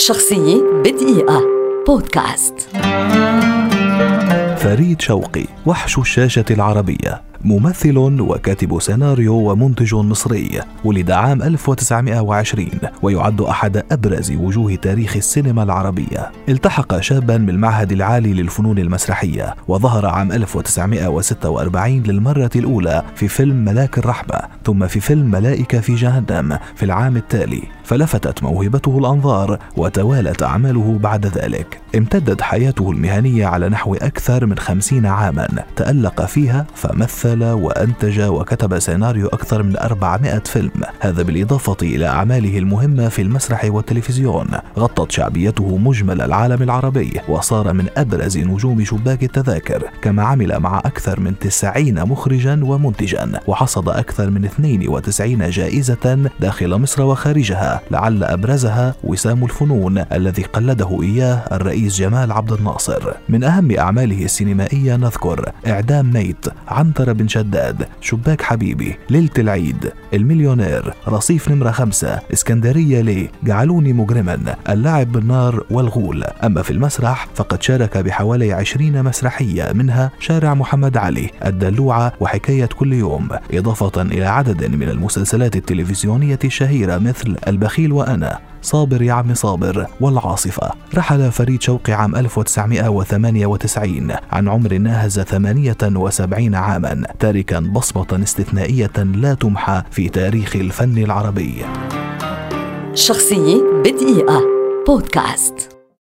شخصية بدقيقة. بودكاست. فريد شوقي وحش الشاشة العربية. ممثل وكاتب سيناريو ومنتج مصري ولد عام 1920 ويعد أحد أبرز وجوه تاريخ السينما العربية. التحق شابا بالمعهد العالي للفنون المسرحية وظهر عام 1946 للمرة الأولى في فيلم ملاك الرحمة ثم في فيلم ملائكة في جهنم في العام التالي. فلفتت موهبته الأنظار وتوالت أعماله بعد ذلك. امتدت حياته المهنية على نحو أكثر من خمسين عاما تألق فيها فمثل مثل وأنتج وكتب سيناريو أكثر من 400 فيلم. هذا بالإضافة إلى أعماله المهمة في المسرح والتلفزيون. غطت شعبيته مجمل العالم العربي وصار من أبرز نجوم شباك التذاكر كما عمل مع أكثر من 90 مخرجا ومنتجا وحصد أكثر من 92 جائزة داخل مصر وخارجها. لعل أبرزها وسام الفنون الذي قلده إياه الرئيس جمال عبد الناصر. من أهم أعماله السينمائية نذكر إعدام ميت عنتر بن شداد شباك حبيبي ليلة العيد المليونير رصيف نمرة خمسة اسكندرية ليه جعلوني مجرما اللعب بالنار والغول. أما في المسرح فقد شارك بحوالي عشرين مسرحية منها شارع محمد علي الدلوعة وحكاية كل يوم. إضافة إلى عدد من المسلسلات التلفزيونية الشهيرة مثل البخيل وأنا. صابر يا عم صابر والعاصفة. رحل فريد شوقي عام 1998 عن عمر ناهز 78 عاما تاركا بصمة استثنائية لا تمحى في تاريخ الفن العربي. شخصية بدقيقة. بودكاست.